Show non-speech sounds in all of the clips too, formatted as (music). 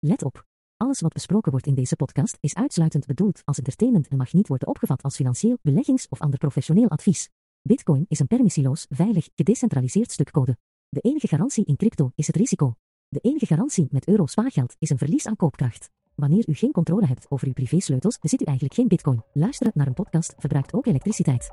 Let op. Alles wat besproken wordt in deze podcast is uitsluitend bedoeld als entertainment en mag niet worden opgevat als financieel, beleggings- of ander professioneel advies. Bitcoin is een permissieloos, veilig, gedecentraliseerd stuk code. De enige garantie in crypto is het risico. De enige garantie met euro spaargeld is een verlies aan koopkracht. Wanneer u geen controle hebt over uw privésleutels, bezit u eigenlijk geen bitcoin. Luisteren naar een podcast verbruikt ook elektriciteit.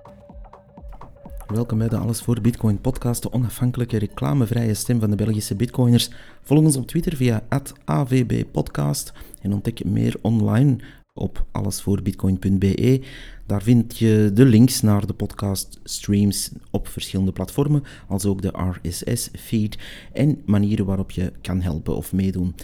Welkom bij de Alles voor Bitcoin podcast, de onafhankelijke reclamevrije stem van de Belgische bitcoiners. Volg ons op Twitter via @avbpodcast en ontdek meer online op allesvoorbitcoin.be. Daar vind je de links naar de podcast streams op verschillende platformen, als ook de RSS-feed en manieren waarop je kan helpen of meedoen.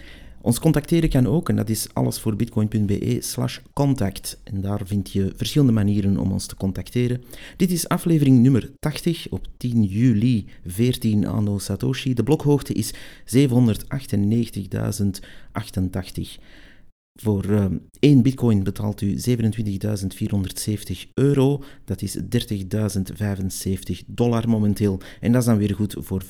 Ons contacteren kan ook en dat is allesvoorbitcoin.be slash contact. En daar vind je verschillende manieren om ons te contacteren. Dit is aflevering nummer 80 op 10 juli 14 anno Satoshi. De blokhoogte is 798.088. Voor uh, één bitcoin betaalt u 27.470 euro. Dat is 30.075 dollar momenteel. En dat is dan weer goed voor 5.971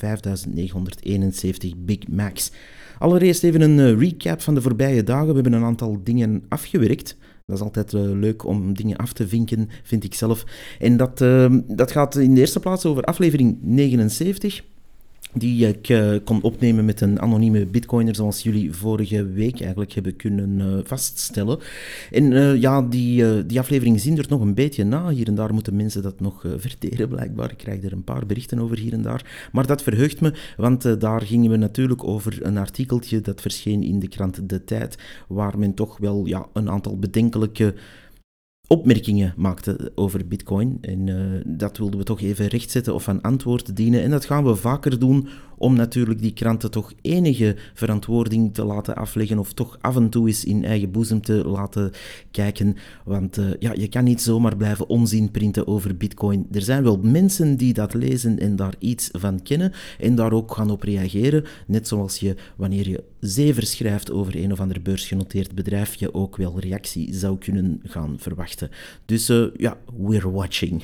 Big Macs. Allereerst even een uh, recap van de voorbije dagen. We hebben een aantal dingen afgewerkt. Dat is altijd uh, leuk om dingen af te vinken, vind ik zelf. En dat, uh, dat gaat in de eerste plaats over aflevering 79 die ik uh, kon opnemen met een anonieme bitcoiner, zoals jullie vorige week eigenlijk hebben kunnen uh, vaststellen. En uh, ja, die, die aflevering zien er nog een beetje na. Hier en daar moeten mensen dat nog verteren, blijkbaar. Ik krijg er een paar berichten over hier en daar. Maar dat verheugt me, want daar gingen we natuurlijk over een artikeltje dat verscheen in de krant De Tijd, waar men toch wel ja, een aantal bedenkelijke opmerkingen maakte over Bitcoin. En uh, dat wilden we toch even rechtzetten of aan antwoord dienen. En dat gaan we vaker doen om natuurlijk die kranten toch enige verantwoording te laten afleggen of toch af en toe eens in eigen boezem te laten kijken. Want uh, ja, je kan niet zomaar blijven onzin printen over Bitcoin. Er zijn wel mensen die dat lezen en daar iets van kennen en daar ook gaan op reageren. Net zoals je wanneer je zever schrijft over een of ander beursgenoteerd bedrijf, je ook wel reactie zou kunnen gaan verwachten. Dus uh, ja, we're watching.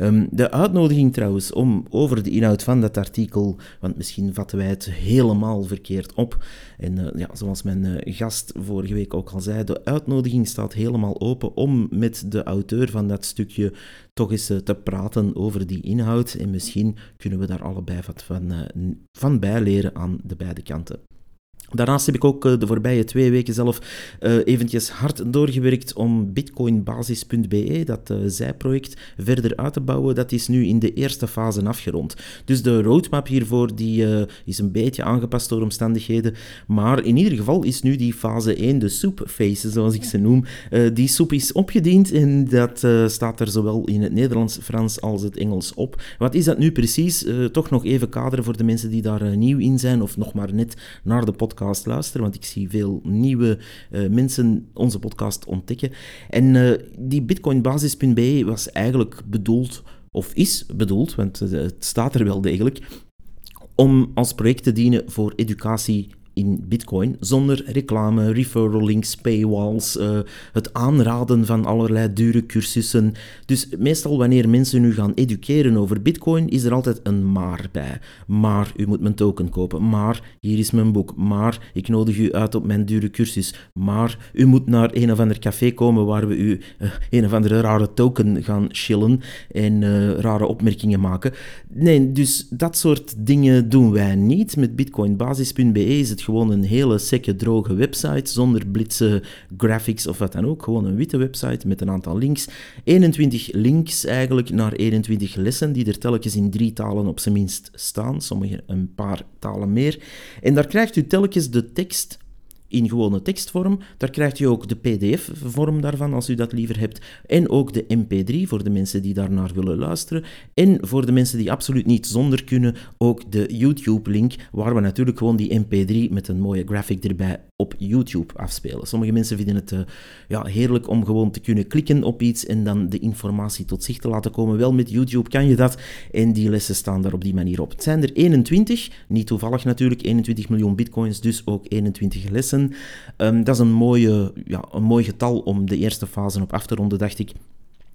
um, (laughs) de uitnodiging trouwens om over de inhoud van dat artikel, want misschien vatten wij het helemaal verkeerd op. En uh, ja, zoals mijn uh, gast vorige week ook al zei, de uitnodiging staat helemaal open om met de auteur van dat stukje toch eens te praten over die inhoud. En misschien kunnen we daar allebei wat van, van bijleren aan de beide kanten. Daarnaast heb ik ook de voorbije twee weken zelf uh, eventjes hard doorgewerkt om bitcoinbasis.be, dat uh, zijproject, verder uit te bouwen. Dat is nu in de eerste fase afgerond. Dus de roadmap hiervoor die, is een beetje aangepast door omstandigheden. Maar in ieder geval is nu die fase 1, de soup phase, zoals ik ze noem, die soep is opgediend en dat staat er zowel in het Nederlands, Frans als het Engels op. Wat is dat nu precies? toch nog even kaderen voor de mensen die daar nieuw in zijn of nog maar net naar de podcast podcast luisteren, want ik zie veel nieuwe uh, mensen onze podcast ontdekken. En uh, die bitcoinbasis.be was eigenlijk bedoeld, of is bedoeld, want uh, het staat er wel degelijk, om als project te dienen voor educatie in Bitcoin zonder reclame, referral links, paywalls, uh, het aanraden van allerlei dure cursussen. Dus meestal wanneer mensen nu gaan educeren over Bitcoin, is er altijd een maar bij. Maar u moet mijn token kopen. Maar hier is mijn boek. Maar ik nodig u uit op mijn dure cursus. Maar u moet naar een of ander café komen waar we u uh, een of andere rare token gaan chillen en uh, rare opmerkingen maken. Nee, dus dat soort dingen doen wij niet. Met bitcoinbasis.be is het gewoon een hele sekke droge website zonder blitse graphics of wat dan ook. Gewoon een witte website met een aantal links. 21 links eigenlijk naar 21 lessen die er telkens in drie talen op zijn minst staan. Sommige een paar talen meer. En daar krijgt u telkens de tekst in gewone tekstvorm. Daar krijgt u ook de PDF-vorm daarvan, als u dat liever hebt. En ook de MP3 voor de mensen die daarnaar willen luisteren. En voor de mensen die absoluut niet zonder kunnen, ook de YouTube-link, waar we natuurlijk gewoon die MP3 met een mooie graphic erbij op YouTube afspelen. Sommige mensen vinden het uh, ja, heerlijk om gewoon te kunnen klikken op iets en dan de informatie tot zich te laten komen. Wel, met YouTube kan je dat en die lessen staan daar op die manier op. Het zijn er 21, niet toevallig natuurlijk, 21 miljoen bitcoins, dus ook 21 lessen. Um, dat is een, mooie, ja, een mooi getal om de eerste fase op af te ronden, dacht ik.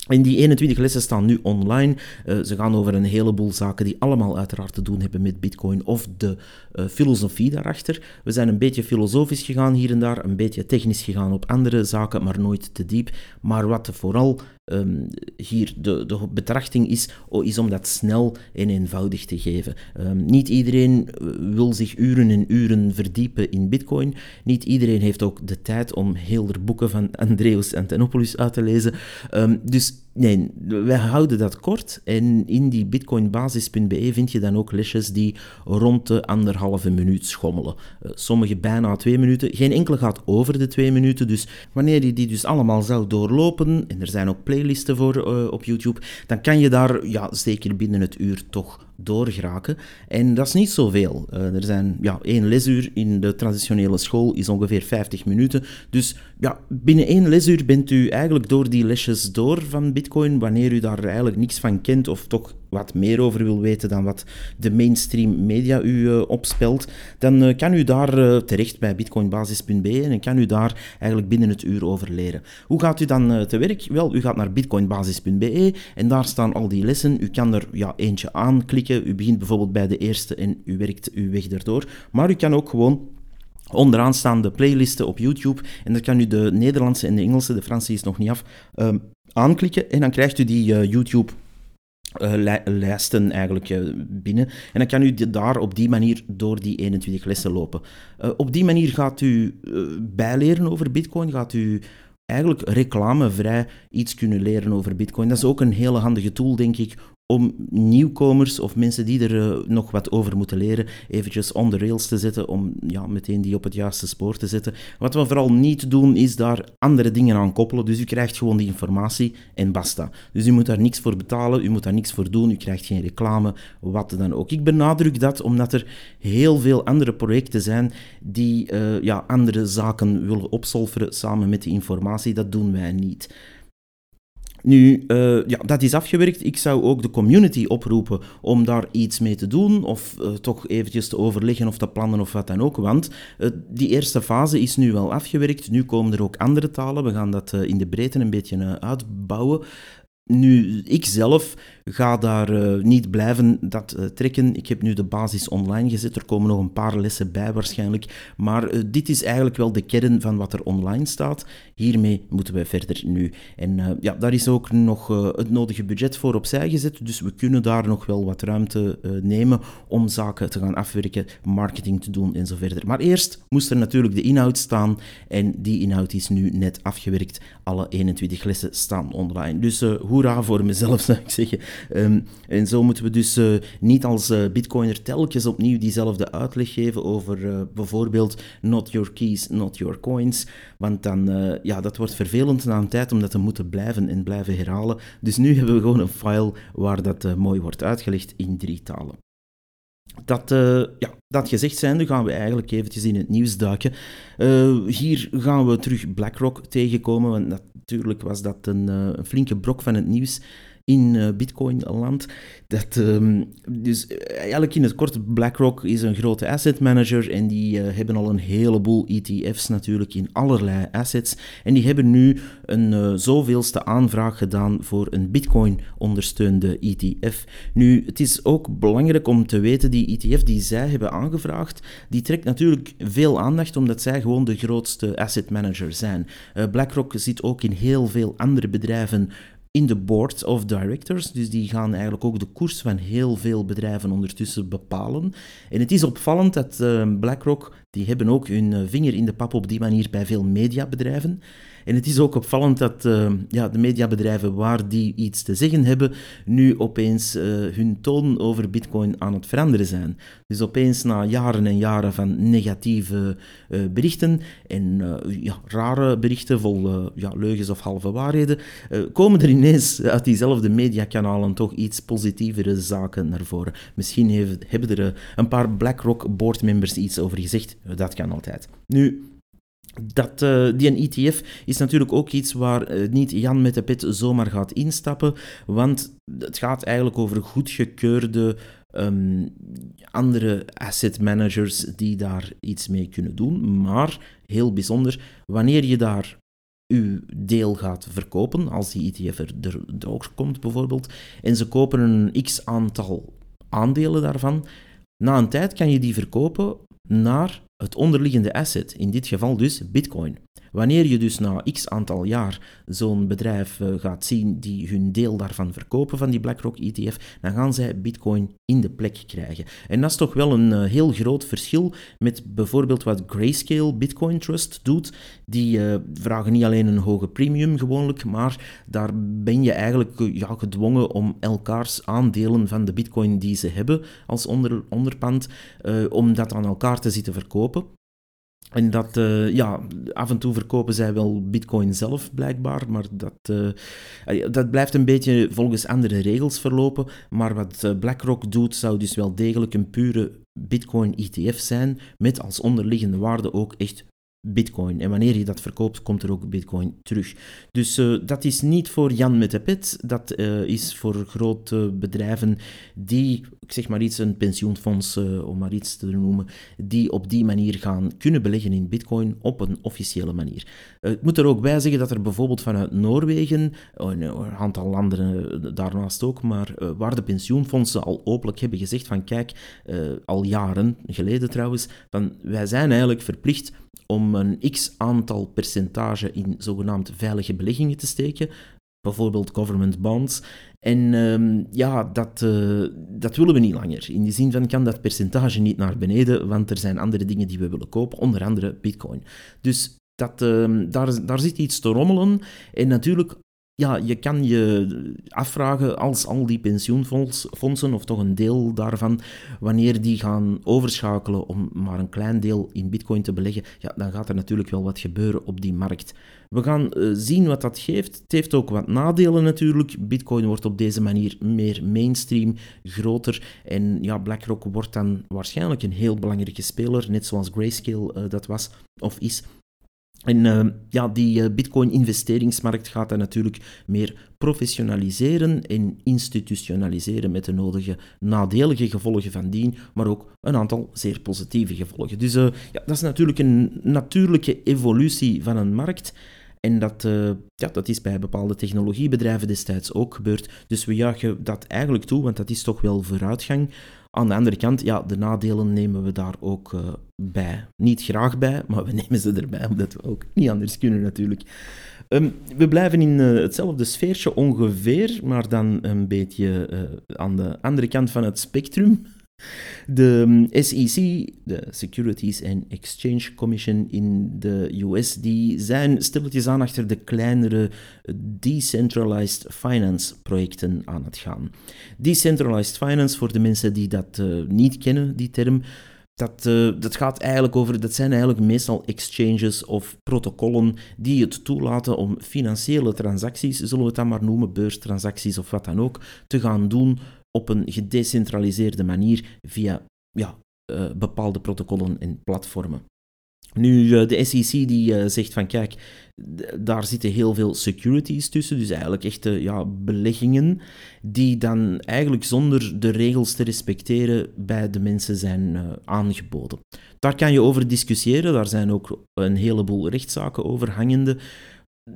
En die 21 lessen staan nu online. Uh, ze gaan over een heleboel zaken die allemaal uiteraard te doen hebben met Bitcoin of de uh, filosofie daarachter. We zijn een beetje filosofisch gegaan hier en daar, een beetje technisch gegaan op andere zaken, maar nooit te diep. Maar wat vooral um, hier de, de betrachting is, is om dat snel en eenvoudig te geven. Um, niet iedereen eh, wil zich uren en uren verdiepen in Bitcoin. Niet iedereen heeft ook de tijd om heel de boeken van (laughs) Andreas Antonopoulos uit te lezen. Um, dus Nee, wij houden dat kort. En in die bitcoinbasis.be vind je dan ook lesjes die rond de anderhalve minuut schommelen. Uh, sommige bijna twee minuten. Geen enkele gaat over de twee minuten. Dus wanneer je die dus allemaal zou doorlopen, en er zijn ook playlisten voor uh, op YouTube, dan kan je daar ja, zeker binnen het uur toch doorgeraken. En dat is niet zoveel. Uh, er zijn ja, één lesuur in de traditionele school is ongeveer 50 minuten. Dus ja, binnen één lesuur bent u eigenlijk door die lesjes door van Bitcoin, wanneer u daar eigenlijk niks van kent of toch wat meer over wil weten dan wat de mainstream media u uh, opspelt, dan uh, kan u daar uh, terecht bij bitcoinbasis.be en kan u daar eigenlijk binnen het uur over leren. Hoe gaat u dan te werk? Wel, u gaat naar bitcoinbasis.be en daar staan al die lessen. U kan er ja, eentje aanklikken. U begint bijvoorbeeld bij de eerste en u werkt uw weg erdoor. Maar u kan ook gewoon onderaan staan de playlisten op YouTube en dan kan u de Nederlandse en de Engelse, de Franse is nog niet af, ehm, aanklikken en dan krijgt u die YouTube uh, lijsten eigenlijk uh, binnen. En dan kan u daar op die manier door die 21 lessen lopen. Uh, op die manier gaat u bijleren over Bitcoin, gaat u eigenlijk reclamevrij iets kunnen leren over Bitcoin. Dat is ook een hele handige tool, denk ik, om nieuwkomers of mensen die er uh, nog wat over moeten leren, eventjes on the rails te zetten, om ja, meteen die op het juiste spoor te zetten. Wat we vooral niet doen, is daar andere dingen aan koppelen. Dus u krijgt gewoon die informatie en basta. Dus u moet daar niks voor betalen, u moet daar niks voor doen, u krijgt geen reclame, wat dan ook. Ik benadruk dat omdat er heel veel andere projecten zijn die uh, ja, andere zaken willen opsolveren samen met die informatie. Dat doen wij niet. Nu, uh, ja, dat is afgewerkt. Ik zou ook de community oproepen om daar iets mee te doen, of uh, toch eventjes te overleggen of te plannen of wat dan ook. Want uh, die eerste fase is nu wel afgewerkt. Nu komen er ook andere talen. We gaan dat in de breedte een beetje uitbouwen. Nu, ik zelf ga daar uh, niet blijven dat uh, trekken. Ik heb nu de basis online gezet. Er komen nog een paar lessen bij waarschijnlijk. Maar uh, dit is eigenlijk wel de kern van wat er online staat. Hiermee moeten we verder nu. En ja, daar is ook nog het nodige budget voor opzij gezet. Dus we kunnen daar nog wel wat ruimte nemen om zaken te gaan afwerken, marketing te doen en zo verder. Maar eerst moest er natuurlijk de inhoud staan. En die inhoud is nu net afgewerkt. Alle 21 lessen staan online. Dus hoera voor mezelf, (laughs) zou ik zeggen. Um, en zo moeten we dus uh, niet als uh, bitcoiner telkens opnieuw diezelfde uitleg geven over uh, bijvoorbeeld not your keys, not your coins. Want dan, ja, dat wordt vervelend na een tijd om dat te moeten blijven en blijven herhalen. Dus nu hebben we gewoon een file waar dat mooi wordt uitgelegd in drie talen. Dat, ja, dat gezegd zijnde gaan we eigenlijk eventjes in het nieuws duiken. Hier gaan we terug BlackRock tegenkomen, want natuurlijk was dat een, een flinke brok van het nieuws in uh, Bitcoin-land. Dat, um, dus eh, eigenlijk in het kort, BlackRock is een grote asset manager en die uh, hebben al een heleboel ETF's natuurlijk in allerlei assets. En die hebben nu een zoveelste aanvraag gedaan voor een Bitcoin-ondersteunde ETF. Nu, het is ook belangrijk om te weten, die ETF die zij hebben aangevraagd, die trekt natuurlijk veel aandacht omdat zij gewoon de grootste asset manager zijn. BlackRock zit ook in heel veel andere bedrijven in de board of directors. Dus die gaan eigenlijk ook de koers van heel veel bedrijven ondertussen bepalen. En het is opvallend dat uh, BlackRock, die hebben ook hun eh, vinger in de pap op die manier bij veel mediabedrijven. En het is ook opvallend dat uh, ja, de mediabedrijven waar die iets te zeggen hebben, nu opeens uh, hun toon over Bitcoin aan het veranderen zijn. Dus opeens na jaren en jaren van negatieve uh, berichten en ja, rare berichten vol ja, leugens of halve waarheden, komen er ineens uit diezelfde mediakanalen toch iets positievere zaken naar voren. Misschien hebben er een paar BlackRock boardmembers iets over gezegd. Dat kan altijd. Nu, dat, uh, die ETF is natuurlijk ook iets waar uh, niet Jan met de pet zomaar gaat instappen, want het gaat eigenlijk over goedgekeurde um, andere asset managers die daar iets mee kunnen doen. Maar heel bijzonder, wanneer je daar uw deel gaat verkopen, als die ETF er, ook komt bijvoorbeeld, en ze kopen een x aantal aandelen daarvan, na een tijd kan je die verkopen naar het onderliggende asset, in dit geval dus Bitcoin. Wanneer je dus na x aantal jaar zo'n bedrijf eh, gaat zien die hun deel daarvan verkopen, van die BlackRock ETF, dan gaan zij Bitcoin in de plek krijgen. En dat is toch wel een eh, heel groot verschil met bijvoorbeeld wat Grayscale Bitcoin Trust doet. Die uh, vragen niet alleen een hoge premium gewoonlijk, maar daar ben je eigenlijk ja, gedwongen om elkaars aandelen van de Bitcoin die ze hebben als onder, onderpand, om dat aan elkaar te zitten verkopen. En dat, uh, ja, af en toe verkopen zij wel bitcoin zelf blijkbaar, maar dat, uh, dat blijft een beetje volgens andere regels verlopen. Maar wat eh, BlackRock doet, zou dus wel degelijk een pure bitcoin ETF zijn, met als onderliggende waarde ook echt bitcoin. En wanneer je dat verkoopt, komt er ook bitcoin terug. Dus uh, dat is niet voor Jan met de pet, dat uh, is voor grote bedrijven die, ik zeg maar iets, een pensioenfonds, uh, om maar iets te noemen, die op die manier gaan kunnen beleggen in bitcoin op een officiële manier. ik moet er ook bij zeggen dat er bijvoorbeeld vanuit Noorwegen, oh, een aantal landen daarnaast ook, maar waar de pensioenfondsen al openlijk hebben gezegd van kijk, al jaren geleden trouwens, van wij zijn eigenlijk verplicht om een x aantal percentage in zogenaamd veilige beleggingen te steken, bijvoorbeeld government bonds. En um, ja, dat, uh, dat willen we niet langer. In de zin van kan dat percentage niet naar beneden, want er zijn andere dingen die we willen kopen, onder andere bitcoin. Dus dat, uh, daar, daar zit iets te rommelen. En natuurlijk, ja, je kan je afvragen als al die pensioenfondsen, of toch een deel daarvan, wanneer die gaan overschakelen om maar een klein deel in bitcoin te beleggen, ja, dan gaat er natuurlijk wel wat gebeuren op die markt. We gaan uh, zien wat dat geeft. Het heeft ook wat nadelen natuurlijk. Bitcoin wordt op deze manier meer mainstream, groter. En ja, BlackRock wordt dan waarschijnlijk een heel belangrijke speler, net zoals Grayscale uh, dat was of is. En uh, ja, die uh, Bitcoin-investeringsmarkt gaat dan natuurlijk meer professionaliseren en institutionaliseren met de nodige nadelige gevolgen van dien, maar ook een aantal zeer positieve gevolgen. Dus uh, ja, dat is natuurlijk een natuurlijke evolutie van een markt. En dat, ja, dat is bij bepaalde technologiebedrijven destijds ook gebeurd. Dus we juichen dat eigenlijk toe, want dat is toch wel vooruitgang. Aan de andere kant, ja, de nadelen nemen we daar ook uh, bij. Niet graag bij, maar we (laughs) nemen ze erbij, omdat we ook niet anders kunnen natuurlijk. Um, we blijven in uh, hetzelfde sfeertje ongeveer, maar dan een beetje aan de andere kant van het spectrum. De um, SEC, de Securities and Exchange Commission in de US, die zijn stilletjes aan achter de kleinere decentralized finance projecten aan het gaan. Decentralized finance, voor de mensen die dat uh, niet kennen, die term, dat, uh, dat gaat eigenlijk over, dat zijn eigenlijk meestal exchanges of protocollen die het toelaten om financiële transacties, zullen we het dan maar noemen, beurstransacties of wat dan ook, te gaan doen op een gedecentraliseerde manier via ja, uh, bepaalde protocollen en platformen. Nu, uh, de SEC die uh, zegt van kijk, daar zitten heel veel securities tussen, dus eigenlijk echte ja, beleggingen, die dan eigenlijk zonder de regels te respecteren bij de mensen zijn aangeboden. Daar kan je over discussiëren, daar zijn ook een heleboel rechtszaken over hangende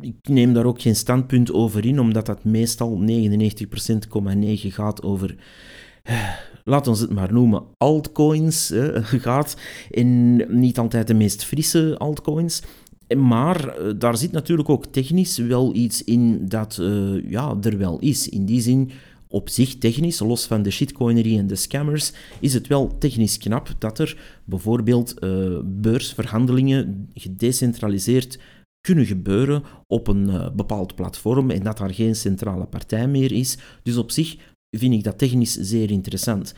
ik neem daar ook geen standpunt over in, omdat dat meestal 99,9% gaat over, eh, laat ons het maar noemen, altcoins eh, (laughs) gaat. En niet altijd de meest frisse altcoins. Maar eh, daar zit natuurlijk ook technisch wel iets in dat uh, ja, er wel is. In die zin, op zich technisch, los van de shitcoinerie en de scammers, is het wel technisch knap dat er bijvoorbeeld beursverhandelingen gedecentraliseerd kunnen gebeuren op een uh, bepaald platform en dat daar geen centrale partij meer is. Dus op zich vind ik dat technisch zeer interessant.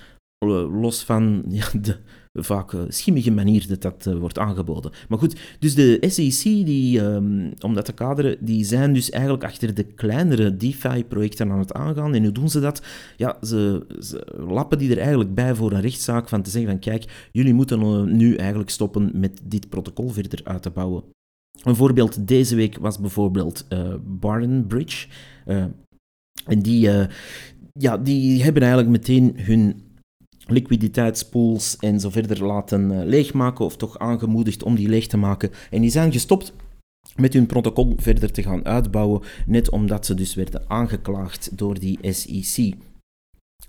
Los van (laughs) ja, de vaak uh, schimmige manier dat dat wordt aangeboden. Maar goed, dus de SEC, die, um, om dat te kaderen, die zijn dus eigenlijk achter de kleinere DeFi-projecten aan het aangaan. En hoe doen ze dat? Ja, ze, ze, lappen die er eigenlijk bij voor een rechtszaak van te zeggen van kijk, jullie moeten nu eigenlijk stoppen met dit protocol verder uit te bouwen. Een voorbeeld deze week was bijvoorbeeld uh, Barton Bridge. Uh, en die, uh, ja, die hebben eigenlijk meteen hun liquiditeitspools en zo verder laten leegmaken, of toch aangemoedigd om die leeg te maken. En die zijn gestopt met hun protocol verder te gaan uitbouwen, net omdat ze dus werden aangeklaagd door die SEC.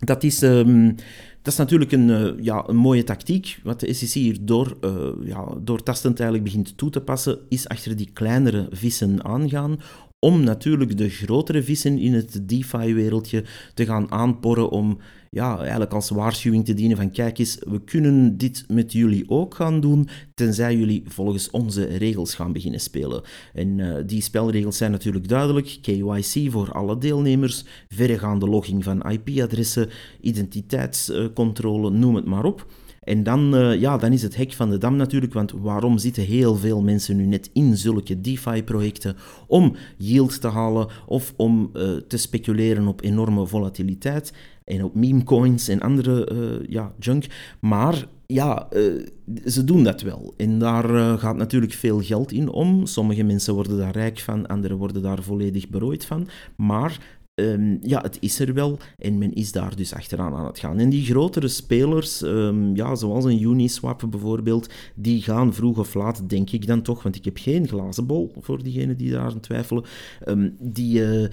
Dat is, um, dat is natuurlijk een, uh, ja, een mooie tactiek. Wat de SEC hier door, uh, ja, doortastend eigenlijk begint toe te passen, is achter die kleinere vissen aangaan om natuurlijk de grotere vissen in het DeFi-wereldje te gaan aanporren om ja, eigenlijk als waarschuwing te dienen van kijk eens, we kunnen dit met jullie ook gaan doen, tenzij jullie volgens onze regels gaan beginnen spelen. En uh, die spelregels zijn natuurlijk duidelijk, KYC voor alle deelnemers, verregaande logging van IP-adressen, identiteitscontrole, noem het maar op. En dan, uh, ja, dan is het hek van de dam natuurlijk, want waarom zitten heel veel mensen nu net in zulke DeFi-projecten? Om yield te halen of om uh, te speculeren op enorme volatiliteit en op meme coins en andere uh, ja, junk. Maar ja, ze doen dat wel. En daar gaat natuurlijk veel geld in om. Sommige mensen worden daar rijk van, anderen worden daar volledig berooid van. Maar Um, ja, het is er wel en men is daar dus achteraan aan het gaan. En die grotere spelers, um, ja, zoals een Uniswap bijvoorbeeld, die gaan vroeg of laat, denk ik dan toch, want ik heb geen glazen bol voor diegenen die daar aan twijfelen, um, die... Uh,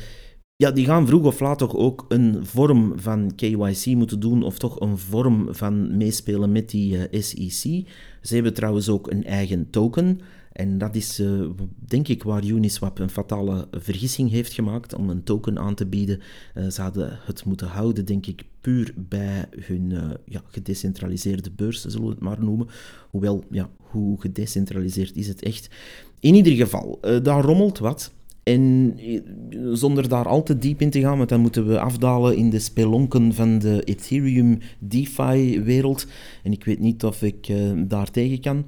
ja, die gaan vroeg of laat toch ook een vorm van KYC moeten doen, of toch een vorm van meespelen met die eh, SEC. Ze hebben trouwens ook een eigen token. En dat is, uh, denk ik, waar Uniswap een fatale vergissing heeft gemaakt om een token aan te bieden. Uh, ze hadden het moeten houden, denk ik, puur bij hun uh, ja, gedecentraliseerde beurs, zullen we het maar noemen. Hoewel, ja, hoe gedecentraliseerd is het echt? In ieder geval, daar rommelt wat. En zonder daar al te diep in te gaan, want dan moeten we afdalen in de spelonken van de Ethereum DeFi-wereld. En ik weet niet of ik daar tegen kan.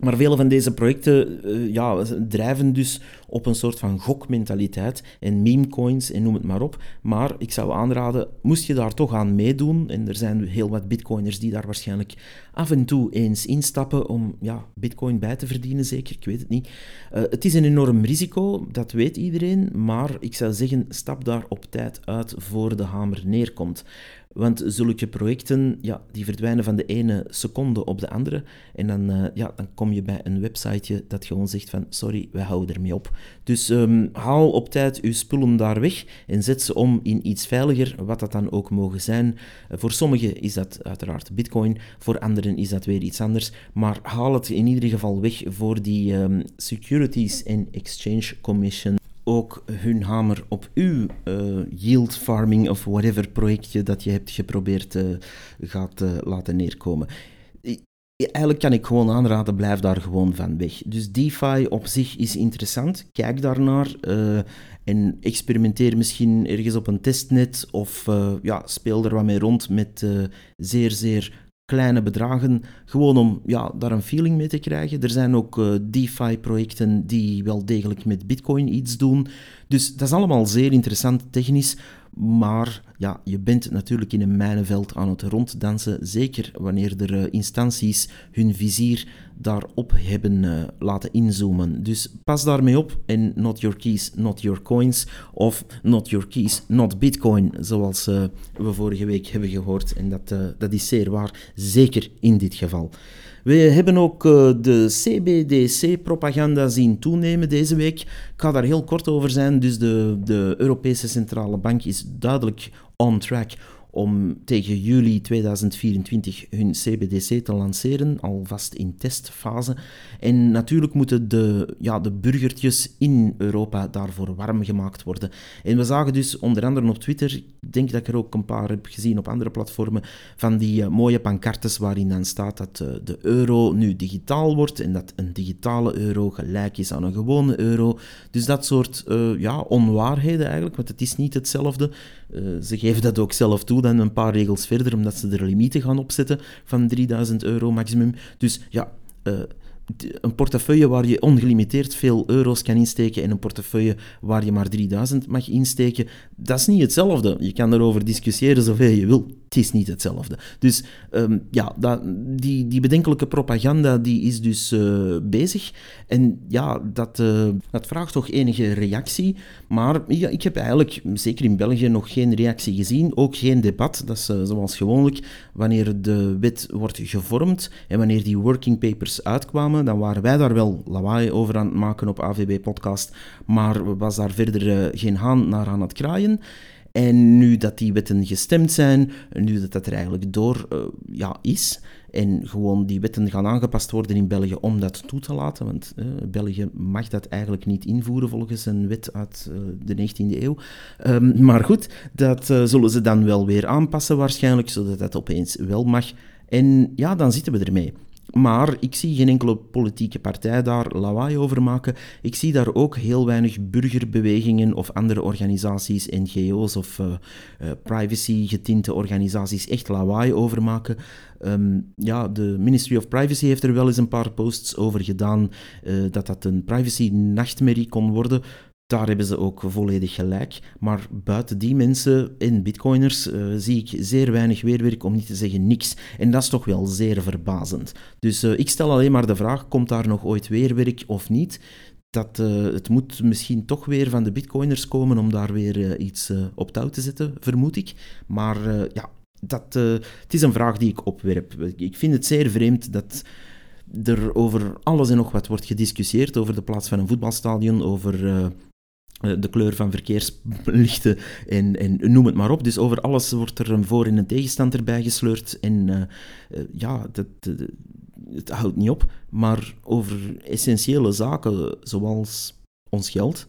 Maar vele van deze projecten uh, ja, drijven dus op een soort van gokmentaliteit en memecoins en noem het maar op. Maar ik zou aanraden, moest je daar toch aan meedoen, en er zijn heel wat bitcoiners die daar waarschijnlijk af en toe eens instappen om ja, bitcoin bij te verdienen, zeker, ik weet het niet. Uh, het is een enorm risico, dat weet iedereen, maar ik zou zeggen, stap daar op tijd uit voor de hamer neerkomt. Want zulke projecten, ja, die verdwijnen van de ene seconde op de andere. En dan, uh, ja, dan kom je bij een websiteje dat gewoon zegt van, sorry, wij houden ermee op. Dus um, haal op tijd uw spullen daar weg en zet ze om in iets veiliger, wat dat dan ook mogen zijn. Uh, voor sommigen is dat uiteraard bitcoin, voor anderen is dat weer iets anders. Maar haal het in ieder geval weg voor die um, Securities and Exchange Commission ook hun hamer op uw uh, yield farming of whatever projectje dat je hebt geprobeerd uh, gaat uh, laten neerkomen. Eigenlijk kan ik gewoon aanraden, blijf daar gewoon van weg. Dus DeFi op zich is interessant. Kijk daarnaar en experimenteer misschien ergens op een testnet of ja, speel er wat mee rond met zeer, zeer kleine bedragen, gewoon om ja, daar een feeling mee te krijgen. Er zijn ook uh, DeFi-projecten die wel degelijk met Bitcoin iets doen. Dus dat is allemaal zeer interessant technisch. Maar ja, je bent natuurlijk in een mijnenveld aan het ronddansen, zeker wanneer er uh, instanties hun vizier daarop hebben uh, laten inzoomen. Dus pas daarmee op en not your keys, not your coins, of not your keys, not bitcoin, zoals uh, we vorige week hebben gehoord. En dat, dat is zeer waar, zeker in dit geval. We hebben ook de CBDC-propaganda zien toenemen deze week. Ik ga daar heel kort over zijn. Dus de, de Europese Centrale Bank is duidelijk on track om tegen juli 2024 hun CBDC te lanceren, alvast in testfase. En natuurlijk moeten de, ja, de burgertjes in Europa daarvoor warm gemaakt worden. En we zagen dus onder andere op Twitter, ik denk dat ik er ook een paar heb gezien op andere platformen, van die uh, mooie pancartes waarin dan staat dat uh, de euro nu digitaal wordt en dat een digitale euro gelijk is aan een gewone euro. Dus dat soort uh, ja, onwaarheden eigenlijk, want het is niet hetzelfde. Ze geven dat ook zelf toe dan een paar regels verder, omdat ze er limieten gaan opzetten van 3000 euro maximum. Dus ja, uh, een portefeuille waar je ongelimiteerd veel euro's kan insteken en een portefeuille waar je maar 3000 mag insteken, dat is niet hetzelfde. Je kan erover discussiëren zoveel je wil. Het is niet hetzelfde. Dus um, ja, die, die bedenkelijke propaganda die is dus uh, bezig. En ja, dat, uh, dat vraagt toch enige reactie. Maar ja, ik heb eigenlijk, zeker in België, nog geen reactie gezien. Ook geen debat. Dat is uh, zoals gewoonlijk wanneer de wet wordt gevormd en wanneer die working papers uitkwamen dan waren wij daar wel lawaai over aan het maken op AVB Podcast, maar was daar verder geen haan naar aan het kraaien. En nu dat die wetten gestemd zijn, nu dat dat er eigenlijk door uh, ja, is, en gewoon die wetten gaan aangepast worden in België om dat toe te laten, want uh, België mag dat eigenlijk niet invoeren volgens een wet uit de 19e eeuw. Um, maar goed, dat zullen ze dan wel weer aanpassen waarschijnlijk, zodat dat opeens wel mag. En ja, dan zitten we ermee. Maar ik zie geen enkele politieke partij daar lawaai over maken. Ik zie daar ook heel weinig burgerbewegingen of andere organisaties, NGO's of uh, uh, privacy-getinte organisaties echt lawaai over maken. Um, ja, de Ministry of Privacy heeft er wel eens een paar posts over gedaan uh, dat dat een privacy-nachtmerrie kon worden. Daar hebben ze ook volledig gelijk. Maar buiten die mensen en bitcoiners uh, zie ik zeer weinig weerwerk, om niet te zeggen niks. En dat is toch wel zeer verbazend. Dus uh, ik stel alleen maar de vraag, komt daar nog ooit weerwerk of niet? Dat, uh, het moet misschien toch weer van de bitcoiners komen om daar weer iets op touw te zetten, vermoed ik. Maar ja, dat, het is een vraag die ik opwerp. Ik vind het zeer vreemd dat er over alles en nog wat wordt gediscussieerd, over de plaats van een voetbalstadion, over eh, de kleur van verkeerslichten en, noem het maar op. Dus over alles wordt er een voor- en een tegenstand erbij gesleurd. En uh, ja, dat, het houdt niet op. Maar over essentiële zaken zoals ons geld,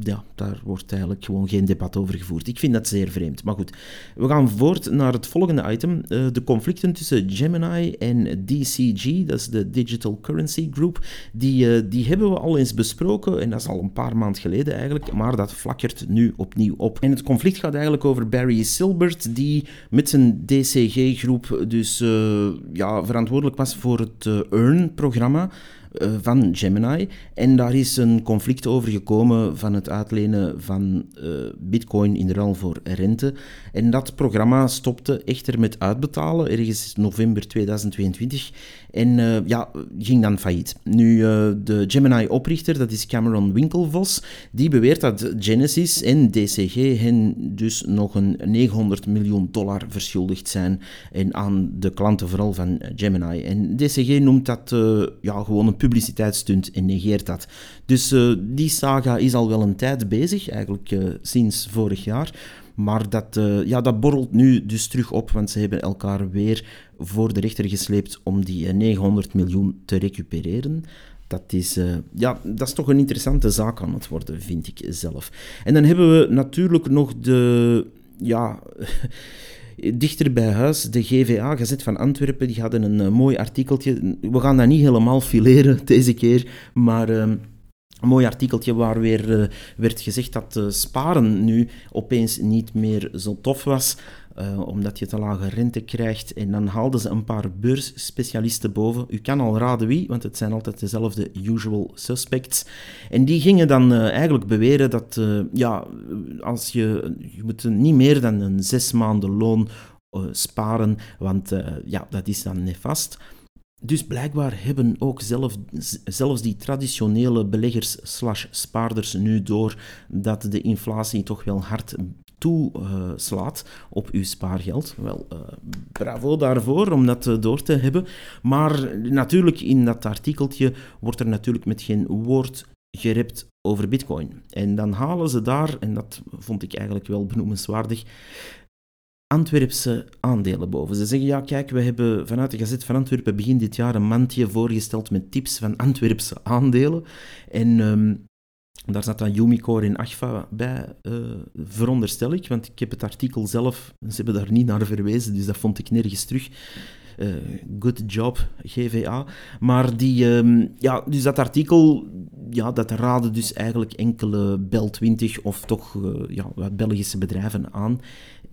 ja, daar wordt eigenlijk gewoon geen debat over gevoerd. Ik vind dat zeer vreemd. Maar goed, we gaan voort naar het volgende item. Uh, de conflicten tussen Gemini en DCG, dat is de Digital Currency Group, die, uh, die hebben we al eens besproken. En dat is al een paar maanden geleden eigenlijk. Maar dat flakkert nu opnieuw op. En het conflict gaat eigenlijk over Barry Silbert, die met zijn DCG-groep dus uh, ja, verantwoordelijk was voor het EARN-programma. Eh, van Gemini. En daar is een conflict over gekomen van het uitlenen van uh, bitcoin in ruil voor rente. En dat programma stopte echter met uitbetalen, ergens november 2022. En uh, ja, ging dan failliet. Nu, de Gemini-oprichter, dat is Cameron Winklevoss, die beweert dat Genesis en DCG hen dus nog een 900 miljoen dollar verschuldigd zijn en aan de klanten vooral van Gemini. En DCG noemt dat ja, gewoon een publiciteitsstunt en negeert dat. Dus uh, die saga is al wel een tijd bezig, eigenlijk uh, sinds vorig jaar. Maar dat, uh, ja, dat borrelt nu dus terug op, want ze hebben elkaar weer voor de rechter gesleept om die 900 miljoen te recupereren. Dat is, ja, dat is toch een interessante zaak aan het worden, vind ik zelf. En dan hebben we natuurlijk nog de. Ja, (laughs) Dichter bij huis, de GVA, Gazet van Antwerpen, die hadden een uh, mooi artikeltje. We gaan dat niet helemaal fileren (laughs) deze keer, maar... Uh, een mooi artikeltje waar weer uh, werd gezegd dat uh, sparen nu opeens niet meer zo tof was. Uh, omdat je te lage rente krijgt. En dan haalden ze een paar beursspecialisten boven. U kan al raden wie, want het zijn altijd dezelfde usual suspects. En die gingen dan uh, eigenlijk beweren dat uh, ja, als je, je moet niet meer dan een zes maanden loon sparen, want ja, dat is dan nefast. Dus blijkbaar hebben ook zelf, zelfs die traditionele beleggers slash spaarders nu door dat de inflatie toch wel hard toeslaat op uw spaargeld. Wel, uh, bravo daarvoor om dat uh, door te hebben. Maar natuurlijk, in dat artikeltje wordt er natuurlijk met geen woord gerept over bitcoin. En dan halen ze daar, en dat vond ik eigenlijk wel benoemenswaardig, Antwerpse aandelen boven. Ze zeggen, ja kijk, we hebben vanuit de Gazet van Antwerpen begin dit jaar een mandje voorgesteld met tips van Antwerpse aandelen. En um, daar zat dan Umicore en Agfa bij, uh, veronderstel ik, want ik heb het artikel zelf, ze hebben daar niet naar verwezen, dus dat vond ik nergens terug. Uh, good job, GVA. Maar die, um, ja, dus dat artikel, ja, dat raadde dus eigenlijk enkele Bel 20 of toch uh, ja, Belgische bedrijven aan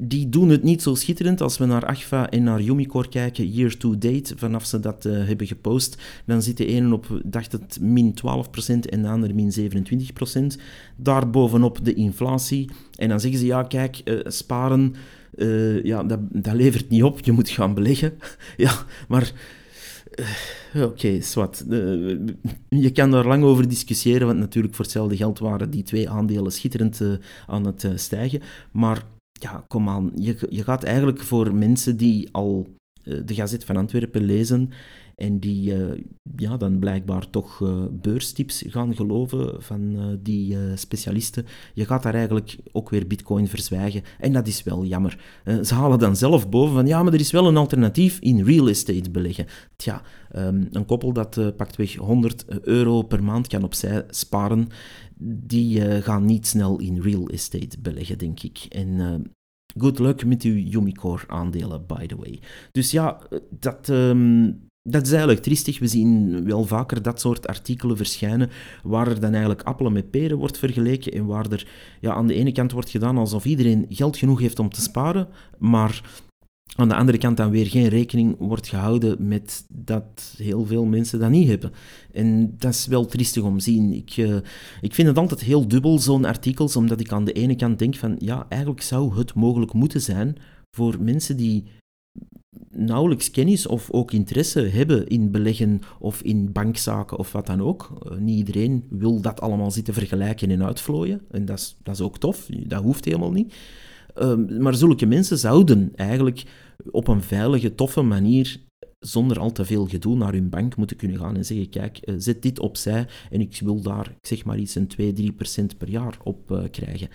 die doen het niet zo schitterend. Als we naar Agfa en naar Umicore kijken, year to date, vanaf ze dat uh, hebben gepost, dan zit de ene op, dacht het, min 12% en de andere min 27%. Daarbovenop de inflatie. En dan zeggen ze, ja, kijk, sparen, uh, ja, dat, levert niet op, je moet gaan beleggen. (laughs) ja, maar... Oké, okay, zwart. je kan daar lang over discussiëren, want natuurlijk voor hetzelfde geld waren die twee aandelen schitterend aan het stijgen. Maar ja, kom aan. Je, je gaat eigenlijk voor mensen die al de Gazet van Antwerpen lezen En die ja, dan blijkbaar toch beurstips gaan geloven van die specialisten. Je gaat daar eigenlijk ook weer bitcoin verzwijgen. En dat is wel jammer. ze halen dan zelf boven van ja, maar er is wel een alternatief in real estate beleggen. Tja, um, een koppel dat uh, paktweg 100 euro per maand kan opzij sparen, die gaan niet snel in real estate beleggen, denk ik. En good luck met uw Yumicore aandelen, by the way. Dus ja, dat, um, dat is eigenlijk triestig. We zien wel vaker dat soort artikelen verschijnen waar er dan eigenlijk appelen met peren wordt vergeleken en waar er ja, aan de ene kant wordt gedaan alsof iedereen geld genoeg heeft om te sparen, maar aan de andere kant dan weer geen rekening wordt gehouden met dat heel veel mensen dat niet hebben. En dat is wel triestig om te zien. Ik, uh, ik vind het altijd heel dubbel, zo'n artikels, omdat ik aan de ene kant denk van, ja, eigenlijk zou het mogelijk moeten zijn voor mensen die nauwelijks kennis of ook interesse hebben in beleggen of in bankzaken of wat dan ook. Uh, niet iedereen wil dat allemaal zitten vergelijken en uitvlooien. En dat is, dat is ook tof, dat hoeft helemaal niet. Ehm, maar zulke mensen zouden eigenlijk op een veilige, toffe manier zonder al te veel gedoe naar hun bank moeten kunnen gaan en zeggen, kijk, eh, zet dit opzij en ik wil daar, ik zeg maar iets, een 2, 3 procent per jaar op uh, krijgen.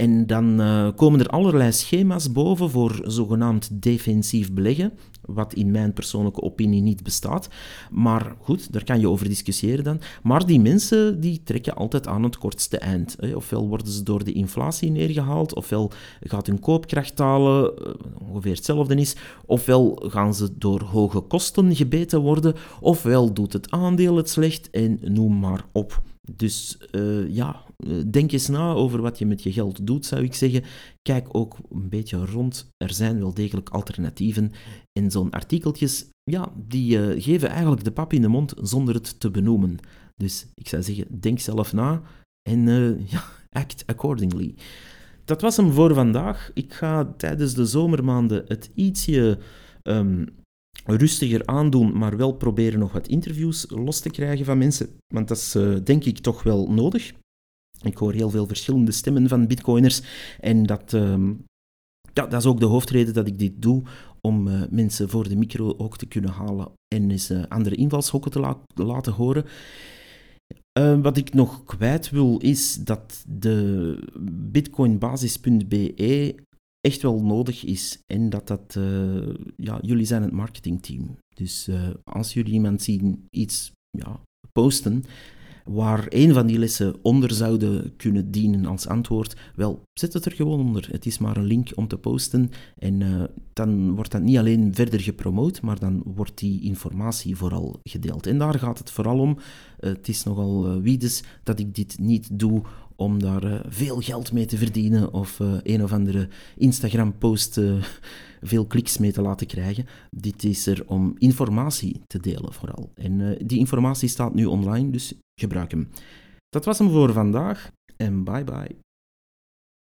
En dan uh, komen er allerlei schema's boven voor zogenaamd defensief beleggen, wat in mijn persoonlijke opinie niet bestaat. Maar goed, daar kan je over discussiëren dan. Maar die mensen die trekken altijd aan het kortste eind. Ofwel worden ze door de inflatie neergehaald, ofwel gaat hun koopkracht dalen, eh, ongeveer hetzelfde is, ofwel gaan ze door hoge kosten gebeten worden, ofwel doet het aandeel het slecht en noem maar op. Dus uh, ja, eh, denk eens na over wat je met je geld doet, zou ik zeggen. Kijk ook een beetje rond. Er zijn wel degelijk alternatieven. En zo'n artikeltjes, ja, die uh, geven eigenlijk de pap in de mond zonder het te benoemen. Dus ik zou zeggen, denk zelf na en uh, (laughs) ja, act accordingly. Dat was hem voor vandaag. Ik ga tijdens de zomermaanden het ietsje um, rustiger aandoen, maar wel proberen nog wat interviews los te krijgen van mensen. Want dat is denk ik toch wel nodig. Ik hoor heel veel verschillende stemmen van bitcoiners en dat, ja, dat is ook de hoofdreden dat ik dit doe, om uh, mensen voor de micro ook te kunnen halen en eens uh, andere invalshokken te la laten horen. wat ik nog kwijt wil is dat de bitcoinbasis.be echt wel nodig is. En dat dat, uh, ja, jullie zijn het marketingteam. Dus als jullie iemand zien iets ja, posten waar een van die lessen onder zouden kunnen dienen als antwoord, wel, zet het er gewoon onder. Het is maar een link om te posten en uh, dan wordt dat niet alleen verder gepromoot, maar dan wordt die informatie vooral gedeeld. En daar gaat het vooral om. het is nogal wiedes dat ik dit niet doe om daar uh, veel geld mee te verdienen of uh, een of andere Instagram-post uh, veel kliks mee te laten krijgen. Dit is er om informatie te delen vooral. En die informatie staat nu online, dus gebruik hem. Dat was hem voor vandaag en bye bye.